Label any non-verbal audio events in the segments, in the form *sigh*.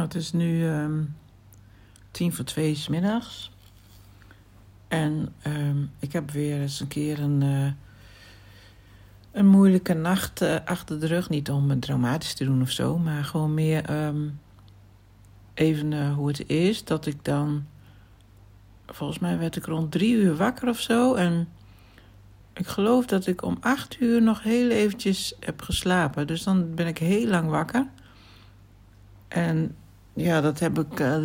Nou, het is nu ehm, tien voor twee 's middags. En ehm, ik heb weer eens een keer een, eh, een moeilijke nacht eh, achter de rug. Niet om het dramatisch te doen of zo, maar gewoon meer ehm, even eh, hoe het is. Dat ik dan, volgens mij werd ik rond drie uur wakker of zo. En ik geloof dat ik om acht uur nog heel eventjes heb geslapen. Dus dan ben ik heel lang wakker. En ja, dat heb ik uh,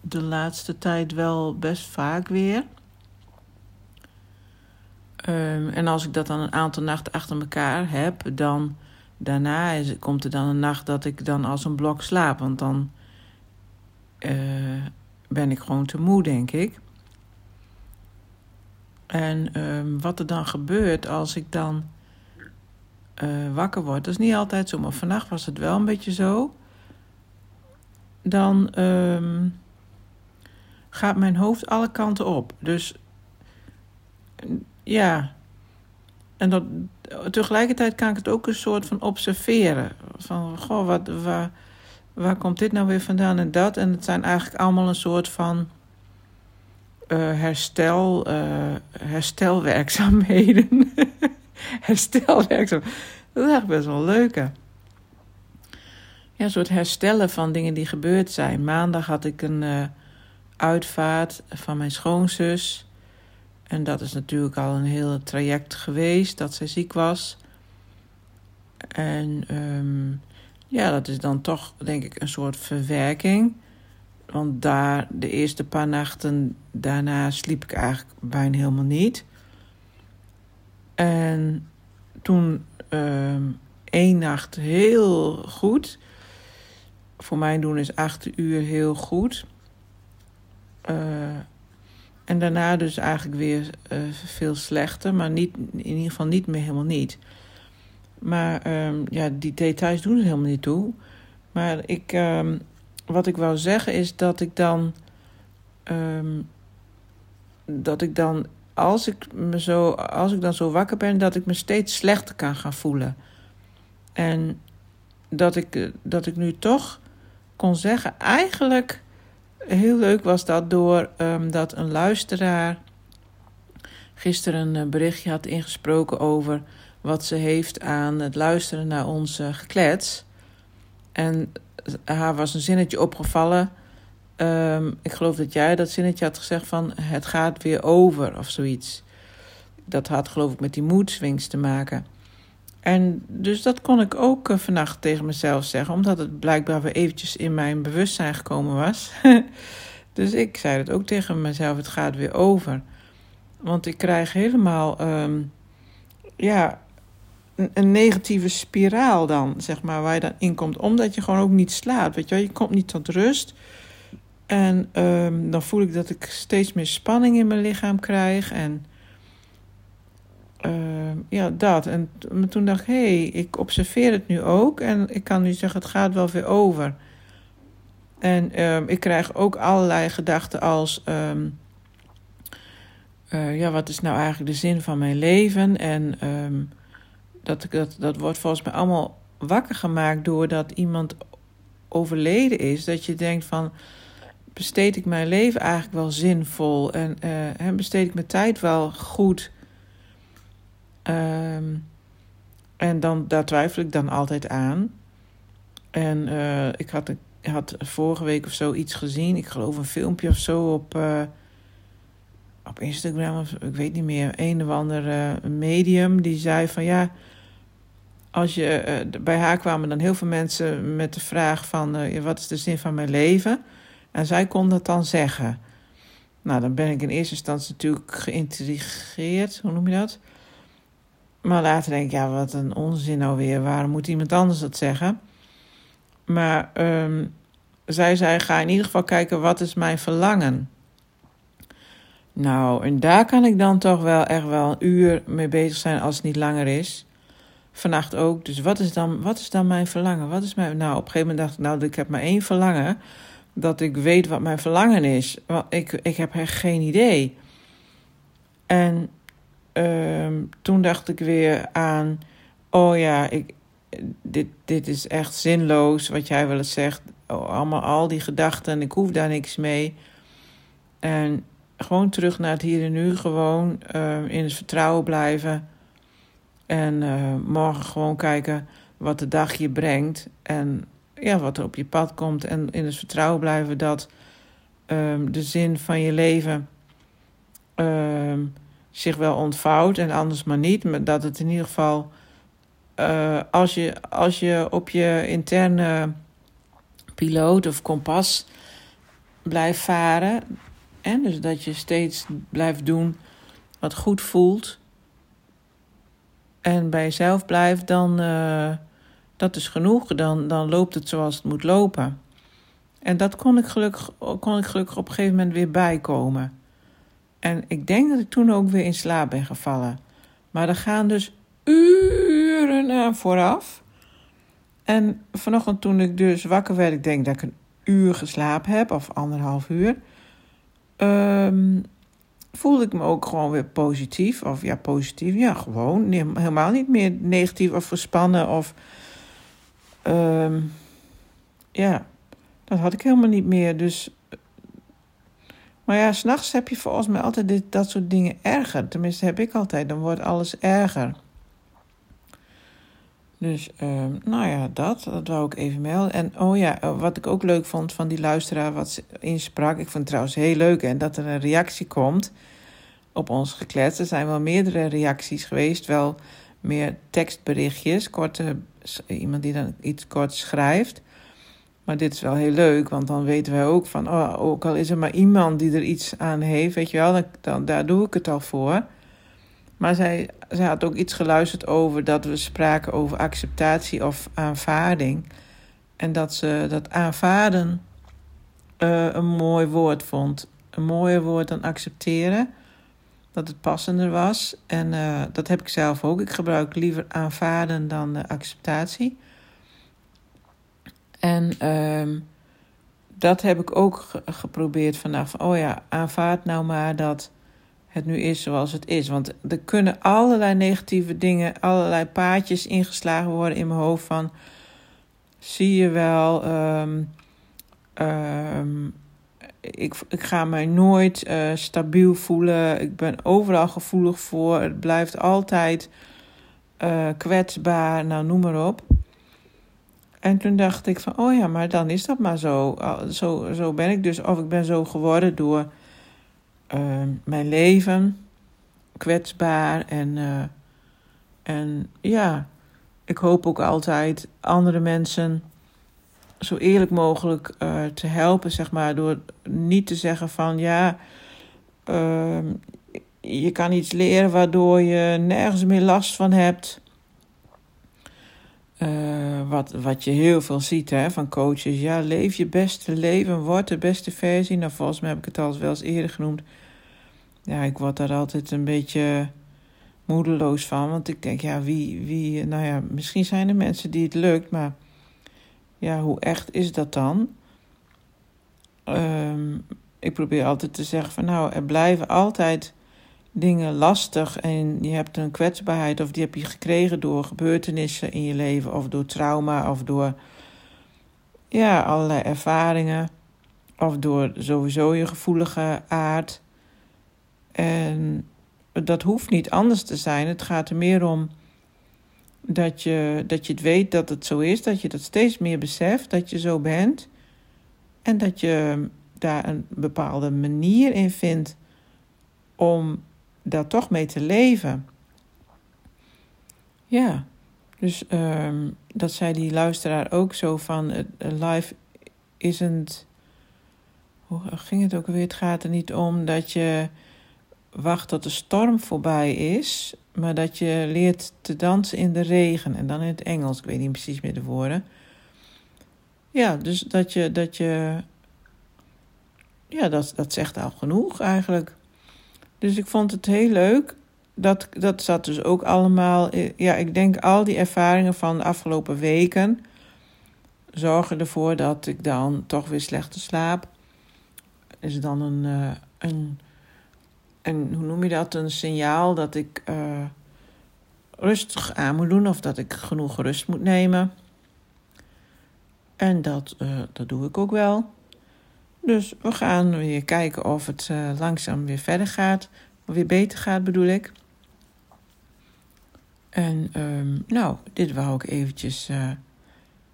de laatste tijd wel best vaak weer. Um, en als ik dat dan een aantal nachten achter elkaar heb, dan daarna komt er dan een nacht dat ik dan als een blok slaap. Want dan uh, ben ik gewoon te moe, denk ik. En um, wat er dan gebeurt als ik dan uh, wakker word, dat is niet altijd zo, maar vannacht was het wel een beetje zo dan um, gaat mijn hoofd alle kanten op. Dus ja. En dat, tegelijkertijd kan ik het ook een soort van observeren. Van, goh, wat, waar, waar komt dit nou weer vandaan en dat? En het zijn eigenlijk allemaal een soort van uh, herstel, uh, herstelwerkzaamheden. *laughs* herstelwerkzaamheden. Dat is eigenlijk best wel leuk, hè? Ja, soort herstellen van dingen die gebeurd zijn. Maandag had ik een uh, uitvaart van mijn schoonzus. En dat is natuurlijk al een heel traject geweest dat zij ziek was. En um, ja, dat is dan toch, denk ik, een soort verwerking. Want daar, de eerste paar nachten daarna, sliep ik eigenlijk bijna helemaal niet. En toen um, één nacht heel goed voor mijn doen is acht uur heel goed. Uh, en daarna dus eigenlijk weer uh, veel slechter, maar niet, in ieder geval niet meer helemaal niet. Maar um, ja, die details doen er helemaal niet toe. Maar ik, um, wat ik wou zeggen is dat ik dan. Um, dat ik dan, als ik, me zo, als ik dan zo wakker ben, dat ik me steeds slechter kan gaan voelen. En dat ik, dat ik nu toch kon zeggen. Eigenlijk heel leuk was dat door um, dat een luisteraar gisteren een berichtje had ingesproken over wat ze heeft aan het luisteren naar onze geklets. En haar was een zinnetje opgevallen. Um, ik geloof dat jij dat zinnetje had gezegd van het gaat weer over of zoiets. Dat had geloof ik met die moedswings te maken. En dus dat kon ik ook uh, vannacht tegen mezelf zeggen, omdat het blijkbaar weer eventjes in mijn bewustzijn gekomen was. *laughs* dus ik zei het ook tegen mezelf, het gaat weer over. Want ik krijg helemaal, um, ja, een, negatieve spiraal dan, zeg maar, waar je dan in komt. Omdat je gewoon ook niet slaapt, weet je wel. Je komt niet tot rust. En um, dan voel ik dat ik steeds meer spanning in mijn lichaam krijg en uh, ja, dat. En toen dacht ik, hé, hey, ik observeer het nu ook. En ik kan nu zeggen, het gaat wel weer over. En um, ik krijg ook allerlei gedachten als... Um, uh, ja, wat is nou eigenlijk de zin van mijn leven? En um, dat, dat, dat wordt volgens mij allemaal wakker gemaakt doordat iemand overleden is. Dat je denkt van, besteed ik mijn leven eigenlijk wel zinvol? En uh, besteed ik mijn tijd wel goed... Um, en dan, daar twijfel ik dan altijd aan. En uh, ik had, had vorige week of zo iets gezien. Ik geloof een filmpje of zo op, uh, op Instagram of ik weet niet meer. Een of ander medium die zei van ja. Als je, bij haar kwamen dan heel veel mensen met de vraag van wat is de zin van mijn leven? En zij kon dat dan zeggen. Nou, dan ben ik in eerste instantie natuurlijk geïntrigeerd, hoe noem je dat? Maar later denk ik, ja, wat een onzin nou weer. Waarom moet iemand anders dat zeggen? Maar um, zij zei, ga in ieder geval kijken, wat is mijn verlangen? Nou, en daar kan ik dan toch wel echt wel een uur mee bezig zijn als het niet langer is. Vannacht ook. Dus wat is dan, wat is dan mijn verlangen? Wat is mijn, nou, op een gegeven moment dacht ik, nou, ik heb maar één verlangen. Dat ik weet wat mijn verlangen is. Want ik, ik heb echt geen idee. En um, toen dacht ik weer aan: oh ja, ik, dit, dit is echt zinloos wat jij wel eens zegt allemaal al die gedachten, ik hoef daar niks mee. En gewoon terug naar het hier en nu, gewoon uh, in het vertrouwen blijven. En uh, morgen gewoon kijken wat de dag je brengt en ja, wat er op je pad komt. En in het vertrouwen blijven dat um, de zin van je leven zich wel ontvouwt en anders maar niet. Maar dat het in ieder geval, uh, als, je, als je op je interne piloot of kompas blijft varen. En dus dat je steeds blijft doen wat goed voelt. En bij jezelf blijft, dan uh, dat is genoeg. Dan, dan loopt het zoals het moet lopen. En dat kon ik, gelukkig, kon ik gelukkig op een gegeven moment weer bijkomen. En ik denk dat ik toen ook weer in slaap ben gevallen. Maar er gaan dus uren aan vooraf. En vanochtend toen ik dus wakker werd, ik denk dat ik een uur geslapen heb, of anderhalf uur, um, voelde ik me ook gewoon weer positief. Of ja, positief, ja, gewoon. helemaal niet meer negatief of gespannen. Of um, ja, dat had ik helemaal niet meer. Dus maar ja, s'nachts heb je volgens mij altijd dit, dat soort dingen erger. Tenminste, heb ik altijd. Dan wordt alles erger. Dus, uh, nou ja, dat, dat wou ik even melden. En oh ja, eh, wat ik ook leuk vond van die luisteraar wat ze insprak. Ik vond het trouwens heel leuk en dat er een reactie komt op ons geklets. Er zijn wel meerdere reacties geweest, wel meer tekstberichtjes. Korte, iemand die dan iets kort schrijft. Maar dit is wel heel leuk, want dan weten wij ook van, oh, ook al is er maar iemand die er iets aan heeft, weet je wel, dan, dan, daar doe ik het al voor. Maar zij, zij had ook iets geluisterd over dat we spraken over acceptatie of aanvaarding. En dat ze dat aanvaarden uh, een mooi woord vond. Een mooier woord dan accepteren. Dat het passender was. En uh, dat heb ik zelf ook. Ik gebruik liever aanvaarden dan uh, acceptatie. En um, dat heb ik ook geprobeerd vanaf. Oh ja, aanvaard nou maar dat het nu is zoals het is. Want er kunnen allerlei negatieve dingen, allerlei paadjes ingeslagen worden in mijn hoofd van. Zie je wel, um, um, ik, ik ga mij nooit uh, stabiel voelen. Ik ben overal gevoelig voor. Het blijft altijd uh, kwetsbaar. Nou, noem maar op. En toen dacht ik van, oh ja, maar dan is dat maar zo. Zo, zo ben ik dus, of ik ben zo geworden door uh, mijn leven, kwetsbaar. En, uh, en ja, ik hoop ook altijd andere mensen zo eerlijk mogelijk uh, te helpen, zeg maar. Door niet te zeggen van, ja, ehm, je kan iets leren waardoor je nergens meer last van hebt. Uh, wat, wat je heel veel ziet hè, van coaches. Ja, leef je beste leven, word de beste versie. Nou, volgens mij heb ik het al wel eens eerder genoemd. Ja, ik word daar altijd een beetje moedeloos van. Want ik denk, ja, wie, wie... Nou ja, misschien zijn er mensen die het lukt, maar... Ja, hoe echt is dat dan? Um, ik probeer altijd te zeggen van... Nou, er blijven altijd dingen lastig en je hebt een kwetsbaarheid of die heb je gekregen door gebeurtenissen in je leven of door trauma of door ja, allerlei ervaringen of door sowieso je gevoelige aard. En dat hoeft niet anders te zijn. Het gaat er meer om dat je, dat je het weet dat het zo is, dat je dat steeds meer beseft, dat je zo bent en dat je daar een bepaalde manier in vindt om daar toch mee te leven. Ja, dus um, dat zei die luisteraar ook zo van: life isn't. Hoe ging het ook weer? Het gaat er niet om dat je wacht tot de storm voorbij is, maar dat je leert te dansen in de regen. En dan in het Engels, ik weet niet precies meer de woorden. Ja, dus dat je. Dat je ja, dat, dat zegt al genoeg eigenlijk. Dus ik vond het heel leuk. Dat, dat zat dus ook allemaal. Ja, ik denk al die ervaringen van de afgelopen weken. zorgen ervoor dat ik dan toch weer slechter slaap. Is dan een. Uh, een, een hoe noem je dat? Een signaal dat ik. Uh, rustig aan moet doen of dat ik genoeg rust moet nemen. En dat, uh, dat doe ik ook wel. Dus we gaan weer kijken of het uh, langzaam weer verder gaat. Of weer beter gaat, bedoel ik. En um, nou, dit wou ik eventjes uh,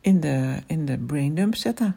in, de, in de braindump zetten.